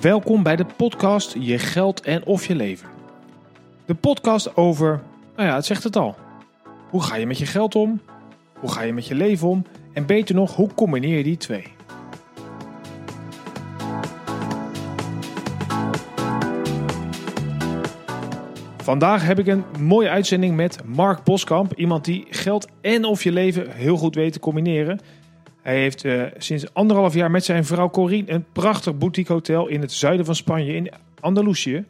Welkom bij de podcast Je Geld en of Je Leven. De podcast over, nou ja, het zegt het al. Hoe ga je met je geld om? Hoe ga je met je leven om? En beter nog, hoe combineer je die twee? Vandaag heb ik een mooie uitzending met Mark Boskamp. Iemand die geld en of je leven heel goed weet te combineren. Hij heeft uh, sinds anderhalf jaar met zijn vrouw Corine een prachtig boutique hotel in het zuiden van Spanje, in Andalusië.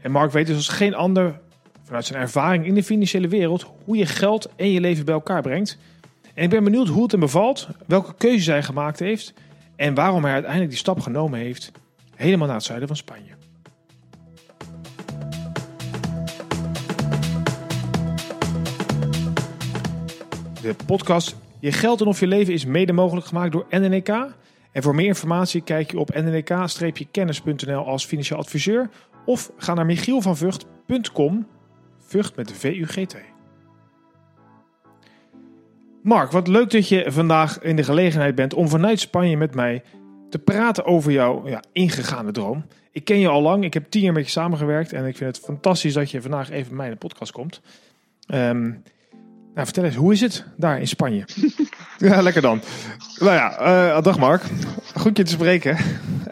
En Mark weet dus als geen ander, vanuit zijn ervaring in de financiële wereld, hoe je geld en je leven bij elkaar brengt. En ik ben benieuwd hoe het hem bevalt, welke keuzes hij gemaakt heeft en waarom hij uiteindelijk die stap genomen heeft, helemaal naar het zuiden van Spanje. De podcast Je geld en of je leven is mede mogelijk gemaakt door NNK. En voor meer informatie kijk je op nnk-kennis.nl als financieel adviseur of ga naar michielvanvugt.com, Vught met de V-U-G-T. Mark, wat leuk dat je vandaag in de gelegenheid bent om vanuit Spanje met mij te praten over jouw ja, ingegaande droom. Ik ken je al lang, ik heb tien jaar met je samengewerkt en ik vind het fantastisch dat je vandaag even bij mij in de podcast komt. Um, nou, vertel eens, hoe is het daar in Spanje? ja, lekker dan. Nou ja, uh, dag Mark. Goed je te spreken.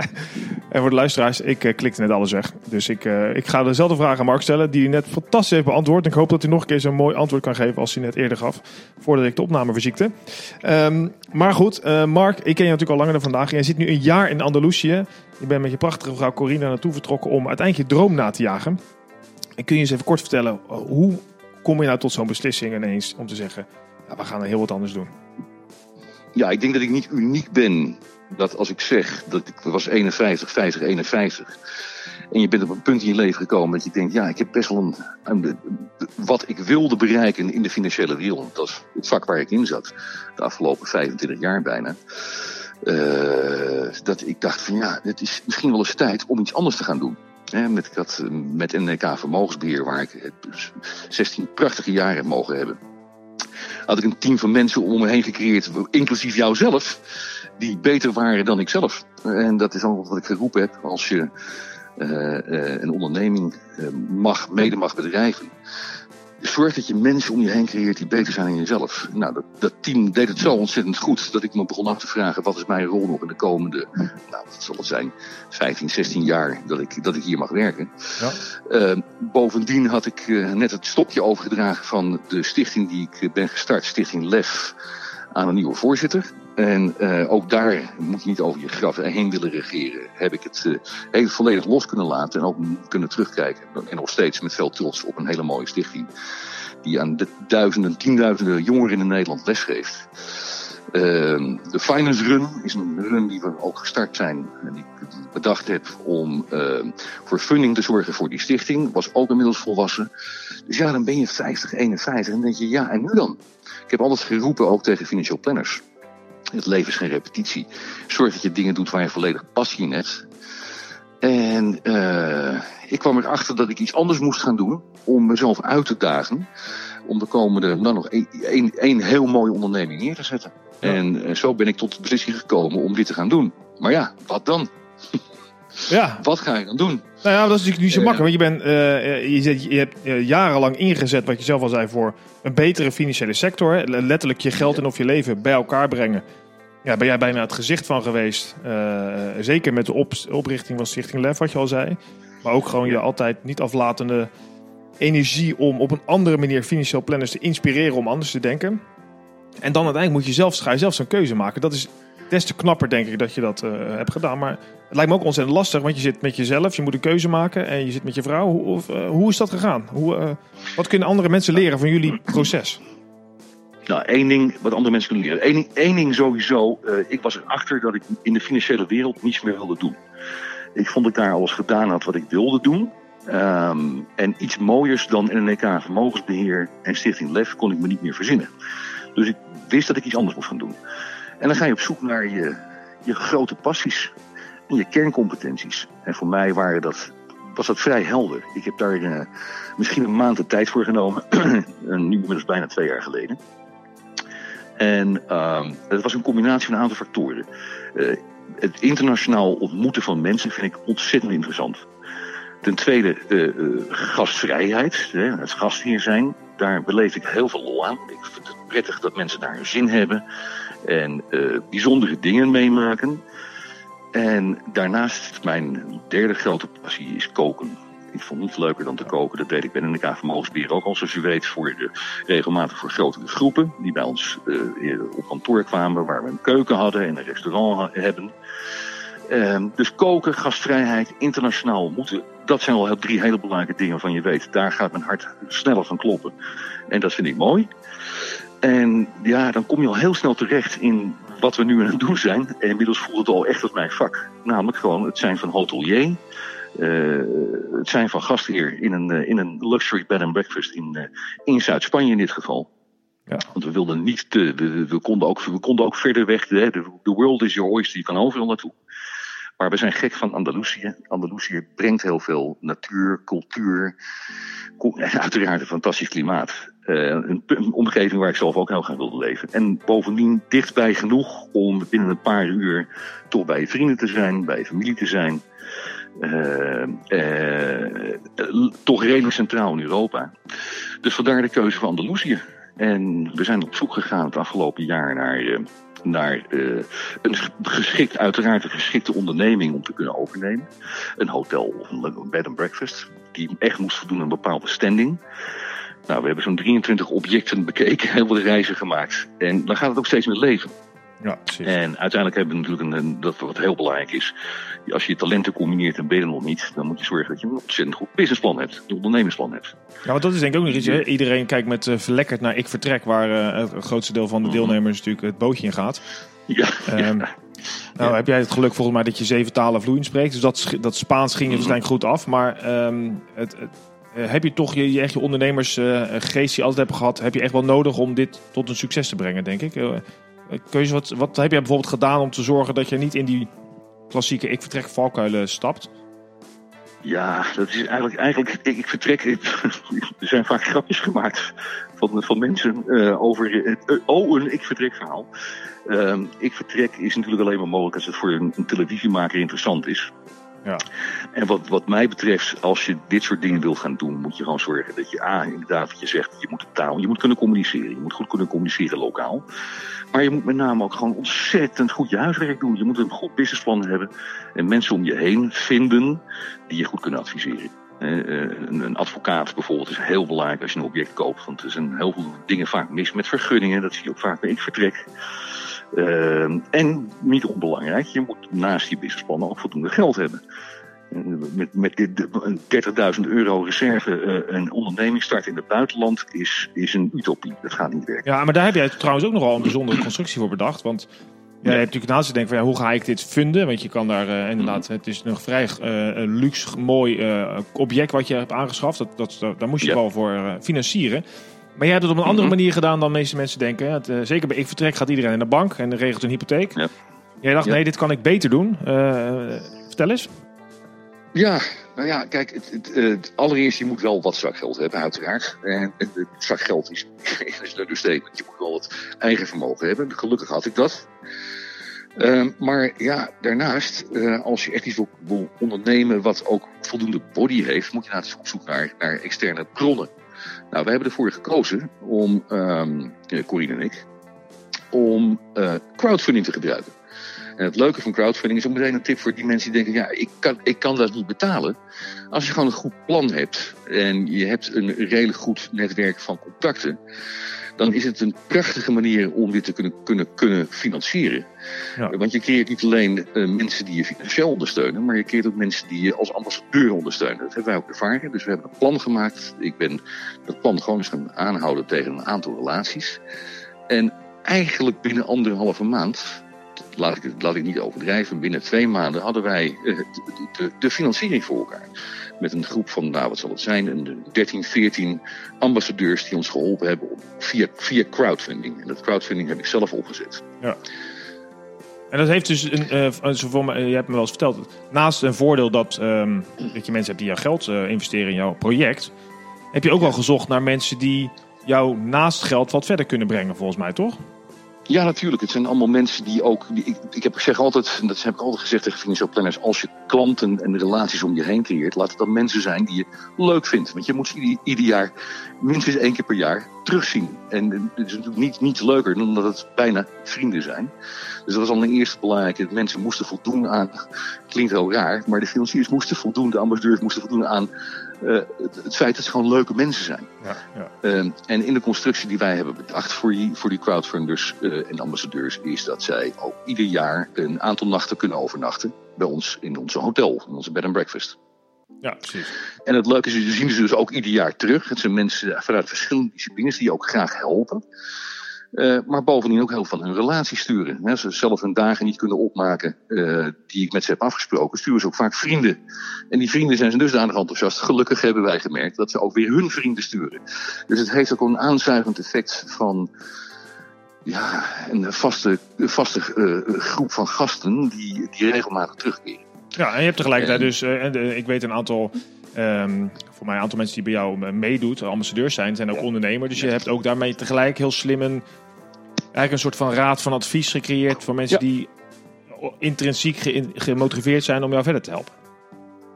en voor de luisteraars, ik uh, klikte net alles weg. Dus ik, uh, ik ga dezelfde vraag aan Mark stellen, die hij net fantastisch heeft beantwoord. En ik hoop dat hij nog een keer zo'n mooi antwoord kan geven als hij net eerder gaf. Voordat ik de opname verziekte. Um, maar goed, Mark, ik ken je natuurlijk al langer dan vandaag. Jij zit nu een jaar in Andalusië. Je bent met je prachtige vrouw Corina naartoe vertrokken om uiteindelijk je droom na te jagen. En kun je eens even kort vertellen, hoe kom je nou tot zo'n beslissing ineens om te zeggen, ja, we gaan er heel wat anders doen? Ja, ik denk dat ik niet uniek ben. Dat als ik zeg dat ik was 51, 50, 51. En je bent op een punt in je leven gekomen dat je denkt, ja, ik heb best wel een, wat ik wilde bereiken in de financiële wereld. Dat is het vak waar ik in zat. De afgelopen 25 jaar bijna. Uh, dat ik dacht van ja, het is misschien wel eens tijd om iets anders te gaan doen met, ik had met NK Vermogensbeheer, waar ik 16 prachtige jaren heb mogen hebben, had ik een team van mensen om me heen gecreëerd, inclusief jouzelf, die beter waren dan ik zelf. En dat is ook wat ik geroepen heb als je uh, een onderneming mag, mede mag bedrijven zorg dat je mensen om je heen creëert die beter zijn dan jezelf. Nou, dat, dat, team deed het zo ontzettend goed dat ik me begon af te vragen: wat is mijn rol nog in de komende, nou, wat zal het zijn, 15, 16 jaar dat ik, dat ik hier mag werken. Ja. Uh, bovendien had ik uh, net het stokje overgedragen van de stichting die ik eh, ben gestart, Stichting LEF, aan een nieuwe voorzitter. En uh, ook daar moet je niet over je graf heen willen regeren. Heb ik het uh, heel volledig los kunnen laten en ook kunnen terugkijken. En nog steeds met veel trots op een hele mooie stichting. Die aan de duizenden, tienduizenden jongeren in Nederland lesgeeft. Uh, de Finance Run is een run die we ook gestart zijn. En die ik bedacht heb om voor funding te zorgen voor die stichting. Was ook inmiddels volwassen. Dus ja, dan ben je 50, 51 en denk je, ja, en nu dan? Ik heb altijd geroepen, ook tegen financial planners. Het leven is geen repetitie. Zorg dat je dingen doet waar je volledig passie in hebt. En uh, ik kwam erachter dat ik iets anders moest gaan doen om mezelf uit te dagen. Om de komende, nou nog één heel mooie onderneming neer te zetten. Ja. En uh, zo ben ik tot de beslissing gekomen om dit te gaan doen. Maar ja, wat dan? Ja. Wat ga je dan doen? Nou ja, dat is natuurlijk niet zo makkelijk. Want je, bent, uh, je, zet, je hebt jarenlang ingezet, wat je zelf al zei, voor een betere financiële sector. Hè? Letterlijk je geld en of je leven bij elkaar brengen. Ja, ben jij bijna het gezicht van geweest. Uh, zeker met de op, oprichting van Stichting Lef, wat je al zei. Maar ook gewoon je altijd niet aflatende energie om op een andere manier financieel planners te inspireren om anders te denken. En dan uiteindelijk moet je zelf, ga je zelf zo'n keuze maken. Dat is des te knapper, denk ik, dat je dat uh, hebt gedaan. Maar het lijkt me ook ontzettend lastig, want je zit met jezelf, je moet een keuze maken en je zit met je vrouw. Hoe, of, uh, hoe is dat gegaan? Hoe, wat kunnen andere mensen leren van jullie proces? Nou, één ding wat andere mensen kunnen leren. Eén ding, sowieso. Uh, ik was erachter dat ik in de financiële wereld niets meer wilde doen. Ik vond dat ik daar alles gedaan had wat ik wilde doen. Um, en iets mooiers dan NNK Vermogensbeheer en Stichting LEF kon ik me niet meer verzinnen. Dus ik wist dat ik iets anders moest gaan doen. En dan ga je op zoek naar je, je grote passies en je kerncompetenties. En voor mij waren dat, was dat vrij helder. Ik heb daar uh, misschien een maand de tijd voor genomen. nu inmiddels bijna twee jaar geleden. En ehm, het was een combinatie van een aantal factoren. Uh, het internationaal ontmoeten van mensen vind ik ontzettend interessant. Ten tweede, uh, gastvrijheid, hè, het gastheer zijn. Daar beleef ik heel veel lol aan. Ik vind het prettig dat mensen daar hun zin hebben en uh, bijzondere dingen meemaken. En daarnaast, mijn derde grote passie is koken. Ik vond niets leuker dan te koken. Dat deed ik bij NK Vermogensbeheer ook al, zoals u weet, voor de, regelmatig voor grotere groepen. Die bij ons uh, op kantoor kwamen, waar we een keuken hadden en een restaurant hebben. Uh, dus koken, gastvrijheid, internationaal moeten. Dat zijn al drie hele belangrijke dingen van je weet. Daar gaat mijn hart sneller van kloppen. En dat vind ik mooi. En ja, dan kom je al heel snel terecht in wat we nu aan het doen zijn. En inmiddels voelt het al echt als mijn vak. Namelijk gewoon het zijn van hotelier. Uh, het zijn van gastheer in een, uh, in een luxury bed and breakfast in, uh, in Zuid-Spanje in dit geval. Ja. Want we wilden niet te, we, we, konden ook, we konden ook verder weg. De, the world is your oyster, je kan overal naartoe. Maar we zijn gek van Andalusië. Andalusië brengt heel veel natuur, cultuur. Uiteraard een fantastisch klimaat. Uh, een, een, omgeving waar ik zelf ook heel graag wilde leven. En bovendien dichtbij genoeg om binnen een paar uur toch bij je vrienden te zijn, bij je familie te zijn. Uh, uh, toch redelijk centraal in Europa. Dus vandaar de keuze van Andalusië. En we zijn op zoek gegaan het afgelopen jaar naar, naar een geschikt, uiteraard een geschikte onderneming om te kunnen overnemen. Een hotel of een bed and breakfast. Die echt moest voldoen aan een bepaalde standing. Nou, we hebben zo'n 23 objecten bekeken, heel veel reizen gemaakt. En dan gaat het ook steeds meer leven. Ja, precies. En uiteindelijk hebben we natuurlijk een, dat wat heel belangrijk is. Als je talenten combineert en ben je nog niet, dan moet je zorgen dat je een ontzettend goed businessplan hebt, een ondernemersplan hebt. Ja, want dat is denk ik ook nog iets. Hè? Iedereen kijkt met uh, verlekkerd naar ik vertrek, waar uh, het grootste deel van de deelnemers natuurlijk het bootje in gaat. Ja. Um, ja. Nou, ja. heb jij het geluk volgens mij dat je zeven talen vloeiend spreekt. Dus dat, dat Spaans ging je waarschijnlijk goed af. Maar um, het, het uh, heb je toch je, je, echt je ondernemersgeest uh, die je altijd hebt gehad, heb je echt wel nodig om dit tot een succes te brengen, denk ik. Uh, kun je wat, wat heb jij bijvoorbeeld gedaan om te zorgen dat je niet in die klassieke ik vertrek valkuilen stapt? Ja, dat is eigenlijk, eigenlijk ik, vertrek. er zijn vaak grapjes gemaakt van, van mensen over het oh, een ik vertrek verhaal. Ehm, ik vertrek is natuurlijk alleen maar mogelijk als het voor een televisiemaker interessant is. Ja. En wat, wat mij betreft, als je dit soort dingen wil gaan doen, moet je gewoon zorgen dat je A, inderdaad, wat je zegt, je moet de taal, je moet kunnen communiceren. Je moet goed kunnen communiceren lokaal. Maar je moet met name ook gewoon ontzettend goed je huiswerk doen. Je moet een goed businessplan hebben en mensen om je heen vinden die je goed kunnen adviseren. Een advocaat bijvoorbeeld is heel belangrijk als je een object koopt. Want er zijn heel veel dingen vaak mis met vergunningen. Dat zie je ook vaak bij ik vertrek. Uh, en niet onbelangrijk, je moet naast die businessplannen ook voldoende geld hebben. Met, met dit 30.000 euro reserve uh, een onderneming starten in het buitenland is, is een utopie. Dat gaat niet werken. Ja, maar daar heb jij trouwens ook nogal een bijzondere constructie voor bedacht. Want ja, je hebt natuurlijk naast te denken van ja, hoe ga ik dit vinden? Want je kan daar uh, inderdaad, het is een vrij uh, luxe, mooi object wat je hebt aangeschaft. Dat, dat, daar moest je ja. wel voor financieren. Maar jij hebt het op een andere mm -hmm. manier gedaan dan de meeste mensen denken. Het, uh, zeker bij ik vertrek gaat iedereen naar de bank en regelt een hypotheek. Ja. Jij dacht, ja. nee, dit kan ik beter doen. Uh, vertel eens. Ja, nou ja, kijk, het, het, het, allereerst, je moet wel wat zakgeld hebben, uiteraard. En het, zakgeld is, is een understatement. Je moet wel wat eigen vermogen hebben. Gelukkig had ik dat. Uh, maar ja, daarnaast, uh, als je echt iets wil, wil, ondernemen wat ook voldoende body heeft, moet je natuurlijk op zoek naar, naar externe bronnen. Nou, we hebben ervoor gekozen om, um, Corine en ik, om uh, crowdfunding te gebruiken. En het leuke van crowdfunding is ook meteen een tip voor die mensen die denken: ja, ik kan, ik kan dat niet betalen. Als je gewoon een goed plan hebt en je hebt een redelijk goed netwerk van contacten, dan is het een prachtige manier om dit te kunnen, kunnen, kunnen financieren. Ja. Want je creëert niet alleen uh, mensen die je financieel ondersteunen, maar je creëert ook mensen die je als ambassadeur ondersteunen. Dat hebben wij ook ervaren. Dus we hebben een plan gemaakt. Ik ben dat plan gewoon eens gaan aanhouden tegen een aantal relaties. En eigenlijk binnen anderhalve maand laat ik, niet overdrijven, binnen twee maanden hadden wij uh, de, de, de, financiering voor elkaar. Met een groep van, nou wat zal het zijn, een 13, 14 ambassadeurs die ons geholpen hebben via, via crowdfunding. En dat crowdfunding heb ik zelf opgezet. Ja. En dat heeft dus, een, uh, voor me, je hebt me wel eens verteld, naast een voordeel dat, um, dat je mensen hebt die jouw geld investeren in jouw project, heb je ook wel gezocht naar mensen die jou naast geld wat verder kunnen brengen, volgens mij, toch? Ja, natuurlijk. Het zijn allemaal mensen die ook. Die, ik, ik, heb, ik zeg altijd, en dat heb ik altijd gezegd tegen financial planners: als je klanten en relaties om je heen creëert, laat het dan mensen zijn die je leuk vindt. Want je moet ieder, ieder jaar, minstens één keer per jaar, terugzien. En het is natuurlijk niet, niet leuker dan dat het bijna vrienden zijn. Dus dat was al een eerste belangrijke. Mensen moesten voldoen aan. Klinkt heel raar, maar de financiers moesten voldoen, de ambassadeurs moesten voldoen aan uh, het, het, feit dat ze gewoon leuke mensen zijn. Ja, ja. Uh, en in de constructie die wij hebben bedacht voor die, voor die crowdfunders uh, en ambassadeurs, is dat zij ook ieder jaar een aantal nachten kunnen overnachten bij ons in onze hotel, in onze bed and breakfast. Ja, precies. En het leuke is, we zien ze dus ook ieder jaar terug. Het zijn mensen vanuit verschillende disciplines die ook graag helpen. Uh, maar bovendien ook heel van hun relatie sturen. Als ze zelf hun dagen niet kunnen opmaken uh, die ik met ze heb afgesproken, sturen ze ook vaak vrienden. En die vrienden zijn ze dusdanig enthousiast. Gelukkig hebben wij gemerkt dat ze ook weer hun vrienden sturen. Dus het heeft ook een aanzuigend effect van ja, een vaste, vaste uh, groep van gasten die, die regelmatig terugkeren. Ja, en je hebt tegelijkertijd dus, ik weet een aantal Um, voor mij een aantal mensen die bij jou meedoet, ambassadeurs zijn, zijn ook ondernemer. Dus je hebt ook daarmee tegelijk heel slim een, eigenlijk een soort van raad van advies gecreëerd voor mensen die intrinsiek gemotiveerd zijn om jou verder te helpen.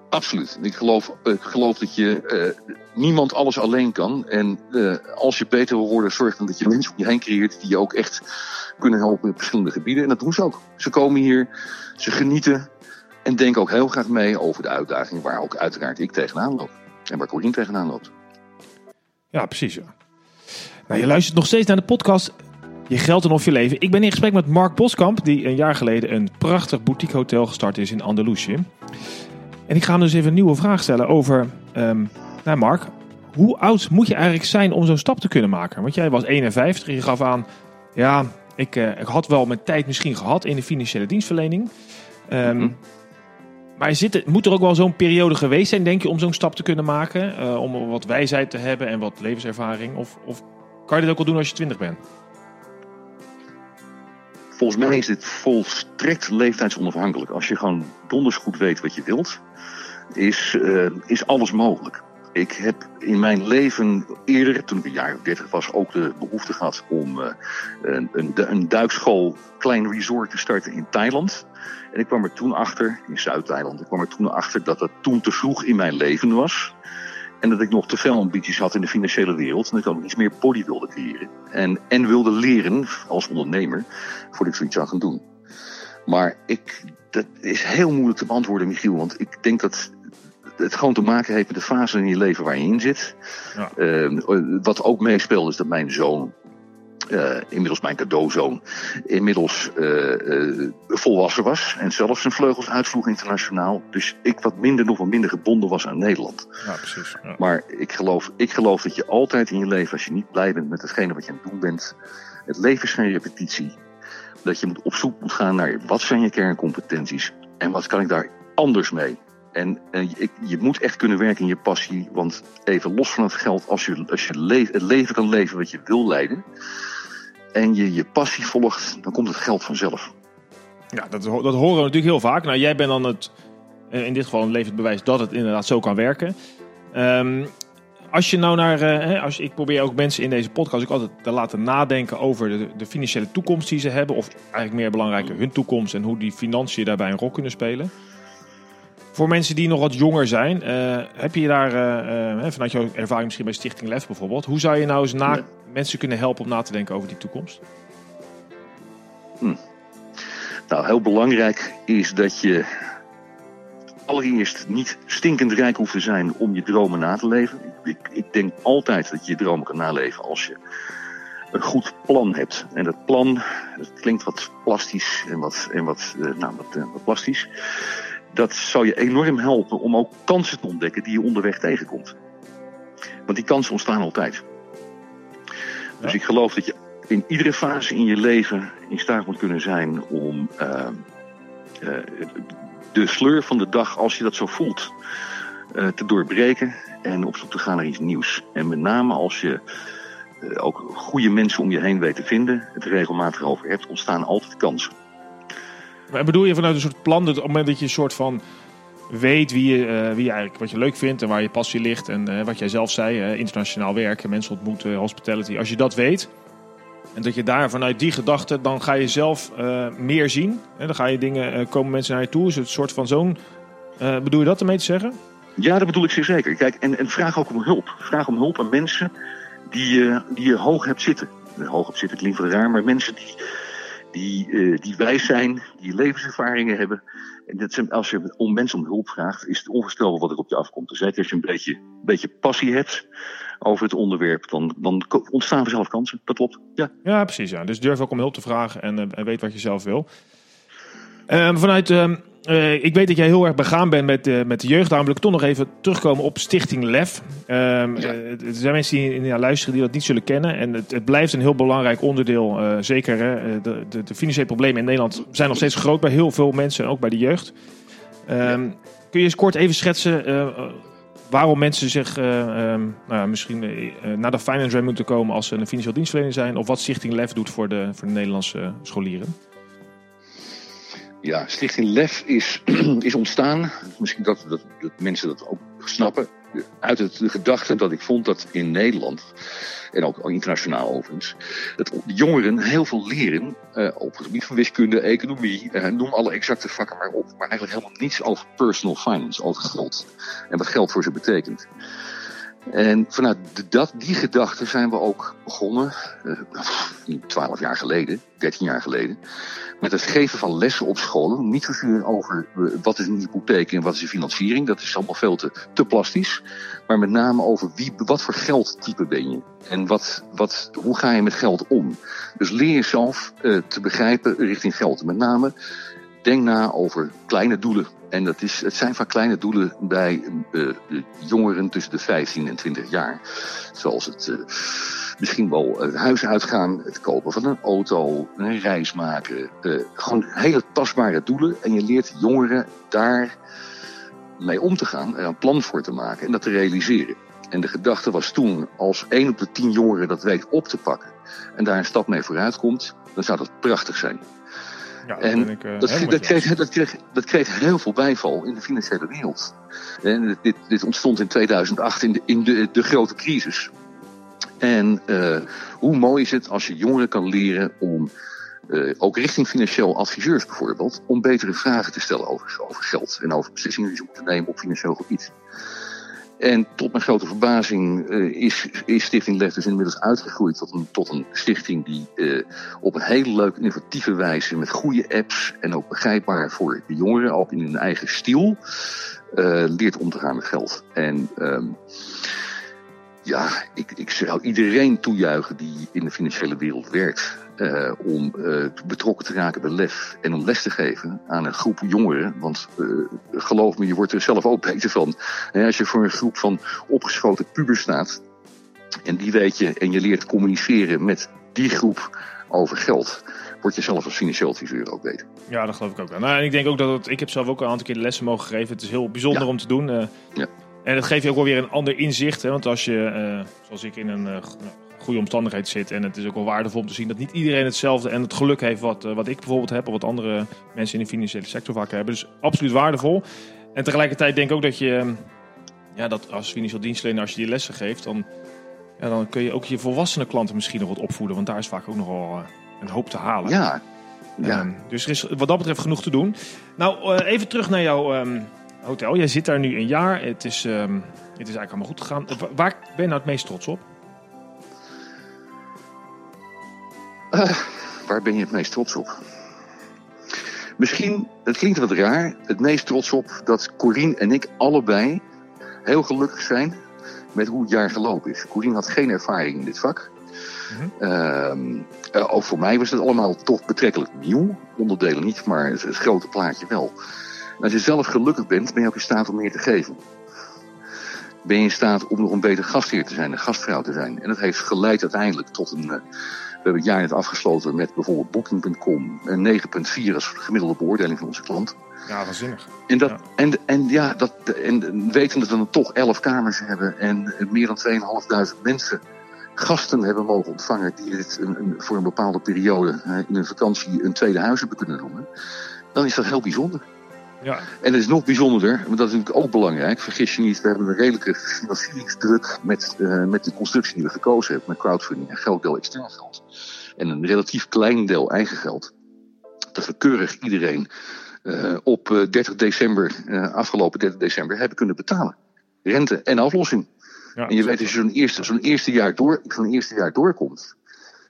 Absoluut. Ik geloof, ik geloof dat je uh, niemand alles alleen kan. En uh, als je beter wil worden, zorg dan dat je mensen om je heen creëert die je ook echt kunnen helpen in verschillende gebieden. En dat doen ze ook. Ze komen hier, ze genieten, en denk ook heel graag mee over de uitdagingen waar ook uiteraard ik tegenaan loop. En waar Corine tegenaan loopt. Ja, precies. Ja. Nou, je luistert nog steeds naar de podcast Je Geld en Of Je Leven. Ik ben in gesprek met Mark Boskamp, die een jaar geleden een prachtig boutique hotel gestart is in Andalusië. En ik ga hem dus even een nieuwe vraag stellen over, um, nou Mark, hoe oud moet je eigenlijk zijn om zo'n stap te kunnen maken? Want jij was 51 en je gaf aan, ja, ik, uh, ik had wel mijn tijd misschien gehad in de financiële dienstverlening. Um, mm maar zit, moet er ook wel zo'n periode geweest zijn, denk je, om zo'n stap te kunnen maken? Uh, om wat wijsheid te hebben en wat levenservaring? Of, of kan je dit ook wel doen als je twintig bent? Volgens mij is dit volstrekt leeftijdsonafhankelijk. Als je gewoon donders goed weet wat je wilt, is, uh, is alles mogelijk. Ik heb in mijn leven eerder, toen ik een jaar of dertig was, ook de behoefte gehad om uh, een, een, een duikschool, klein resort te starten in Thailand. En ik kwam er toen achter, in Zuid-Thailand, ik kwam er toen achter dat dat toen te vroeg in mijn leven was. En dat ik nog te veel ambities had in de financiële wereld. En dat ik ook iets meer body wilde creëren. En, en wilde leren als ondernemer, voordat ik zoiets zou gaan doen. Maar ik, dat is heel moeilijk te beantwoorden, Michiel. Want ik denk dat het gewoon te maken heeft met de fase in je leven waar je in zit. Ja. Uh, wat ook meespeelt is dat mijn zoon uh, inmiddels mijn cadeauzoon, inmiddels uh, uh, volwassen was en zelfs zijn vleugels uitvloeg internationaal. Dus ik wat minder, nog wat minder gebonden was aan Nederland. Ja, precies. Ja. Maar ik geloof, ik geloof dat je altijd in je leven, als je niet blij bent met hetgene wat je aan het doen bent, het leven is geen repetitie. Dat je moet op zoek moet gaan naar wat zijn je kerncompetenties en wat kan ik daar anders mee. En, en je, je, moet echt kunnen werken in je passie. Want even los van het geld, als je, als je het leven kan leven wat je wil leiden, en je je passie volgt, dan komt het geld vanzelf. Ja, dat, dat horen we natuurlijk heel vaak. Nou, jij bent dan het, eh, in dit geval een levend bewijs dat het inderdaad zo kan werken. Um, als je nou naar, uh, als ik probeer ook mensen in deze podcast ook altijd te laten nadenken over de, de, financiële toekomst die ze hebben. Of eigenlijk meer belangrijk, hun toekomst en hoe die financiën daarbij een rol kunnen spelen. Voor mensen die nog wat jonger zijn, uh, heb je daar uh, vanuit jouw ervaring misschien bij Stichting Lef bijvoorbeeld, hoe zou je nou eens na, mensen kunnen helpen om na te denken over die toekomst? Hm. Nou, heel belangrijk is dat je allereerst niet stinkend rijk hoeft te zijn om je dromen na te leven. Ik, ik denk altijd dat je je dromen kan naleven als je een goed plan hebt. En dat plan, dat klinkt wat plastisch en wat, en wat, nou, wat, wat plastisch dat zou je enorm helpen om ook kansen te ontdekken die je onderweg tegenkomt. Want die kansen ontstaan altijd. Dus ik geloof dat je in iedere fase in je leven in staat moet kunnen zijn om uh, uh, de sleur van de dag, als je dat zo voelt, uh, te doorbreken en op zoek te gaan naar iets nieuws. En met name als je ook goede mensen om je heen weet te vinden, het regelmatig over hebt, ontstaan altijd kansen. Maar bedoel je vanuit een soort plan, dat op het moment dat je een soort van weet wie je, uh, wie je eigenlijk wat je leuk vindt en waar je passie ligt en uh, wat jij zelf zei, internationaal werken, mensen ontmoeten, hospitality. Als je dat weet, En dat je daar vanuit die gedachte, dan ga je zelf meer zien. En dan ga je dingen, komen mensen naar je toe. Is het een soort van zo'n. bedoel je dat ermee te zeggen? Ja, dat bedoel ik zeer zeker. Kijk, en, en vraag ook om hulp. Vraag om hulp aan mensen die, die je hoog hebt zitten. Hoog op zitten klinkt raar, maar mensen die, die, die wijs zijn, die levenservaringen hebben. Als je om mensen om hulp vraagt, is het onvoorstelbaar wat er op je afkomt. Dus als je een beetje, beetje passie hebt over het onderwerp, dan, dan ontstaan vanzelf kansen. Dat klopt. Ja, ja precies. Ja. Dus durf ook om hulp te vragen en, uh, en weet wat je zelf wil. Uh, vanuit ehm, uh, ik weet dat jij heel erg begaan bent met, uh, met de jeugd. Daarom wil ik toch nog even terugkomen op Stichting LEF. Um, ja. uh, er zijn mensen die ja, luisteren die dat niet zullen kennen. En het, het blijft een heel belangrijk onderdeel. zeker de, de, de, financiële problemen in Nederland zijn nog steeds groot bij heel veel mensen. En ook bij de jeugd. Um, ja. Kun je eens kort even schetsen waarom mensen zich um, nou, misschien naar de finance moeten komen als ze een financieel dienstverlener zijn? Of wat Stichting LEF doet voor de, voor de Nederlandse scholieren? Ja, Stichting LEF is, is ontstaan, misschien dat, dat, dat, mensen dat ook snappen, uit het, de gedachte dat ik vond dat in Nederland, en ook internationaal overigens, dat jongeren heel veel leren uh, op het gebied van wiskunde, economie, uh, noem alle exacte vakken maar op, maar eigenlijk helemaal niets over personal finance, over geld en wat geld voor ze betekent. En vanuit dat, die gedachte zijn we ook begonnen, twaalf uh, jaar geleden, dertien jaar geleden, met het geven van lessen op scholen. Niet zozeer over uh, wat is een hypotheek en wat is een financiering, dat is allemaal veel te, te plastisch. Maar met name over wie, wat voor geldtype ben je en wat, wat, hoe ga je met geld om. Dus leer jezelf uh, te begrijpen richting geld. Met name denk na over kleine doelen. En dat is, het zijn vaak kleine doelen bij uh, de jongeren tussen de 15 en 20 jaar. Zoals het uh, misschien wel het huis uitgaan, het kopen van een auto, een reis maken. Uh, gewoon hele tastbare doelen. En je leert jongeren daar mee om te gaan, er een plan voor te maken en dat te realiseren. En de gedachte was toen, als één op de tien jongeren dat weet op te pakken en daar een stap mee vooruit komt, dan zou dat prachtig zijn. Ja, en ik, uh, dat, dat, kreeg, dat, kreeg, dat kreeg heel veel bijval in de financiële wereld. En dit, dit ontstond in 2008 in de, in de, de grote crisis. En uh, hoe mooi is het als je jongeren kan leren om, uh, ook richting financieel adviseurs bijvoorbeeld, om betere vragen te stellen over, over geld en over beslissingen die ze moeten nemen op financieel gebied. En tot mijn grote verbazing uh, is, is Stichting dus inmiddels uitgegroeid tot een, tot een stichting die uh, op een hele leuke, innovatieve wijze met goede apps en ook begrijpbaar voor de jongeren, ook in hun eigen stijl, uh, leert om te gaan met geld. En um, ja, ik, ik zou iedereen toejuichen die in de financiële wereld werkt. Uh, om uh, betrokken te raken bij LEF en om les te geven aan een groep jongeren. Want uh, geloof me, je wordt er zelf ook beter van. He, als je voor een groep van opgeschoten pubers staat en die weet je en je leert communiceren met die groep over geld, word je zelf als financieel adviseur ook beter. Ja, dat geloof ik ook wel. Nou, en ik denk ook dat het, ik heb zelf ook een aantal keer de lessen mogen geven. Het is heel bijzonder ja. om te doen. ja. En dat geeft je ook wel weer een ander inzicht. Hè? Want als je, zoals ik, in een goede omstandigheid zit. En het is ook wel waardevol om te zien dat niet iedereen hetzelfde en het geluk heeft wat, wat ik bijvoorbeeld heb. Of wat andere mensen in de financiële sector vaak hebben. Dus absoluut waardevol. En tegelijkertijd denk ik ook dat je, ja, dat als financieel dienstverlener, als je die lessen geeft, dan, ja, dan kun je ook je volwassene klanten misschien nog wat opvoeden. Want daar is vaak ook nogal een hoop te halen. Ja. ja. Um, dus er is wat dat betreft genoeg te doen. Nou, uh, even terug naar jouw um, hotel. Jij zit daar nu een jaar. Het is, um, het is eigenlijk allemaal goed gegaan. Waar ben je nou het meest trots op? Uh, waar ben je het meest trots op? Misschien, het klinkt wat raar, het meest trots op dat Corine en ik allebei heel gelukkig zijn met hoe het jaar gelopen is. Corine had geen ervaring in dit vak. Mm -hmm. uh, ook voor mij was het allemaal toch betrekkelijk nieuw. Onderdelen niet, maar het, het grote plaatje wel. En als je zelf gelukkig bent, ben je ook in staat om meer te geven. Ben je in staat om nog een beter gastheer te zijn, een gastvrouw te zijn. En dat heeft geleid uiteindelijk tot een... We hebben het jaar net afgesloten met bijvoorbeeld Booking.com een 9,4 als gemiddelde beoordeling van onze klant. Ja, waanzinnig. En, dat, ja. En, en, ja, dat, en weten dat we dan toch 11 kamers hebben en meer dan 2.500 mensen gasten hebben mogen ontvangen die dit een, een, voor een bepaalde periode in een vakantie een tweede huis hebben kunnen noemen, dan is dat heel bijzonder. Ja. En het is nog bijzonderder, maar dat is natuurlijk ook belangrijk. Vergis je niet, we hebben een redelijke financieringsdruk met, uh, met de constructie die we gekozen hebben, met crowdfunding en gelddeel extern geld. en een relatief klein deel eigen geld, dat we keurig iedereen uh, op 30 december, uh, afgelopen 30 december, hebben kunnen betalen. Rente en aflossing. Ja, en je weet, als je zo'n eerste, zo'n eerste, jaar door, zo'n eerste jaar doorkomt,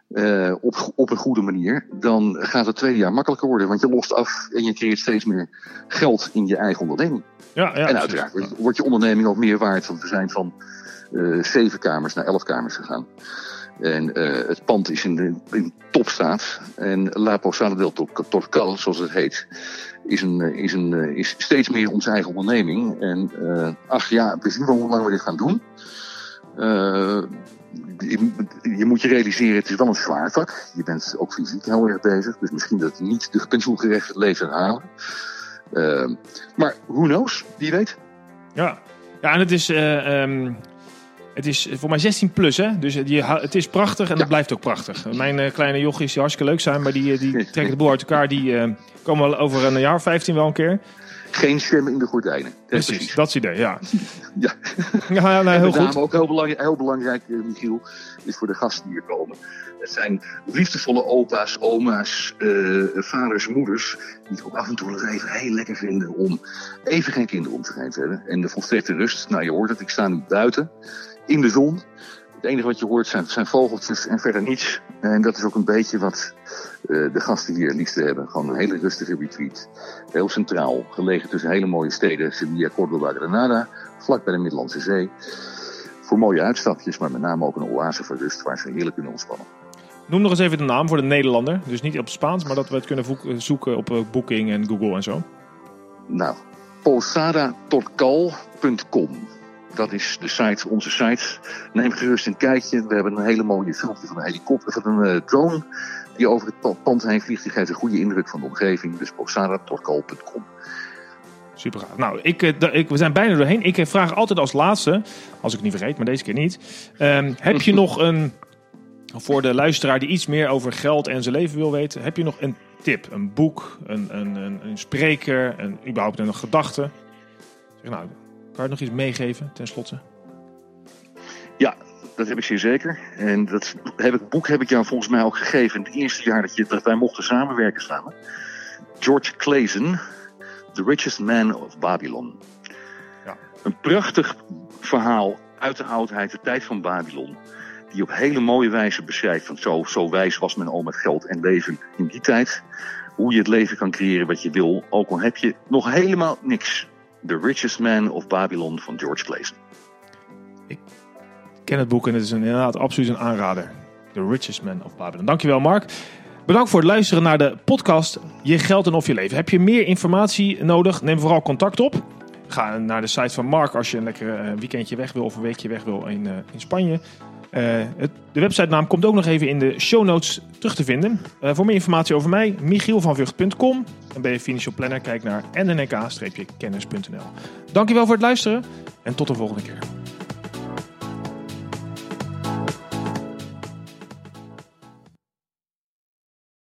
uh, op, op een goede manier, dan gaat het tweede jaar makkelijker worden. Want je lost af en je creëert steeds meer geld in je eigen onderneming. Ja, ja, en uiteraard wordt, wordt je onderneming ook meer waard. Want we zijn van uh, zeven kamers naar elf kamers gegaan. En uh, het pand is in, de, in topstaat. En La Posada del Torcal, zoals het heet, is, een, is, een, is steeds meer onze eigen onderneming. En ach ja, we zien wel hoe lang we dit gaan doen. Uh, je, je, moet je realiseren, het is wel een zwaar vak. Je bent ook fysiek heel erg bezig. Dus misschien dat niet de pensioengerechte leven halen. Uh, maar who knows, wie weet. Ja, ja en het is... Uh, um het is voor mij 16 plus, hè? Dus die, het is prachtig en het blijft ook prachtig. Mijn uh, kleine jochies die hartstikke leuk zijn, maar die, eh, die trekken de boel uit elkaar. Die komen wel over een jaar 15 wel een keer. Geen zwemmen in de gordijnen. Precies, precies, dat is het idee, ja. ja, ja nee, heel goed. ook heel belangrijk, heel belangrijk, Michiel, is voor de gasten die hier komen. Het zijn liefdevolle opa's, oma's, uh, vaders, moeders. Die het ook af en toe nog even heel lekker vinden om even geen kinderen om te gaan hebben. En de volstrekte rust. Nou, je hoort het, ik sta nu buiten in de zon. Het enige wat je hoort zijn, zijn vogeltjes en verder niets. En dat is ook een beetje wat uh, de gasten hier het liefste hebben. Gewoon een hele rustige retreat. Heel centraal, gelegen tussen hele mooie steden. Sevilla, Córdoba, Granada. Vlak bij de Middellandse Zee. Voor mooie uitstapjes, maar met name ook een oase van rust waar ze heerlijk kunnen ontspannen. Noem nog eens even de naam voor de Nederlander. Dus niet op Spaans, maar dat we het kunnen zoeken op Booking en Google en zo. Nou, posadatorcal.com. Dat is de site, onze site. Neem gerust een kijkje. We hebben een hele mooie filmpje van een helikopter, van een uh, drone die over het pand heen vliegt. Die geeft een goede indruk van de omgeving. Dus posadatorcal.com. Super gaaf. Nou, ik, eh, ik, we zijn bijna doorheen. Ik eh, vraag altijd als laatste, als ik het niet vergeet, maar deze keer niet. Um, heb je nog een, voor de luisteraar die iets meer over geld en zijn leven wil weten, heb je nog een tip? Een boek, een, een, een, een spreker, een, überhaupt een gedachte? Zeg nou, kan je nog iets meegeven, tenslotte? Ja, dat heb ik zeer zeker. En dat heb ik, boek heb ik jou volgens mij ook gegeven in het eerste jaar dat, je, dat wij mochten samenwerken samen. George Clason, The Richest Man of Babylon. Ja. Een prachtig verhaal uit de oudheid, de tijd van Babylon. Die op hele mooie wijze beschrijft van zo, zo wijs was men al met geld en leven in die tijd. Hoe je het leven kan creëren wat je wil, ook al heb je nog helemaal niks. The Richest Man of Babylon van George Clason. Ik ken het boek en het is inderdaad absoluut een aanrader. The Richest Man of Babylon. Dankjewel Mark. Bedankt voor het luisteren naar de podcast Je Geld en Of Je Leven. Heb je meer informatie nodig? Neem vooral contact op. Ga naar de site van Mark als je een lekker eh, weekendje weg wil of een weekje weg wil in, uh, in Spanje. Uh, het, de websitenaam komt ook nog even in de show notes terug te vinden. Uh, voor meer informatie over mij, michielvanvugt.com. En ben je financial planner, kijk naar nnk-kennis.nl. Dankjewel voor het luisteren en tot de volgende keer.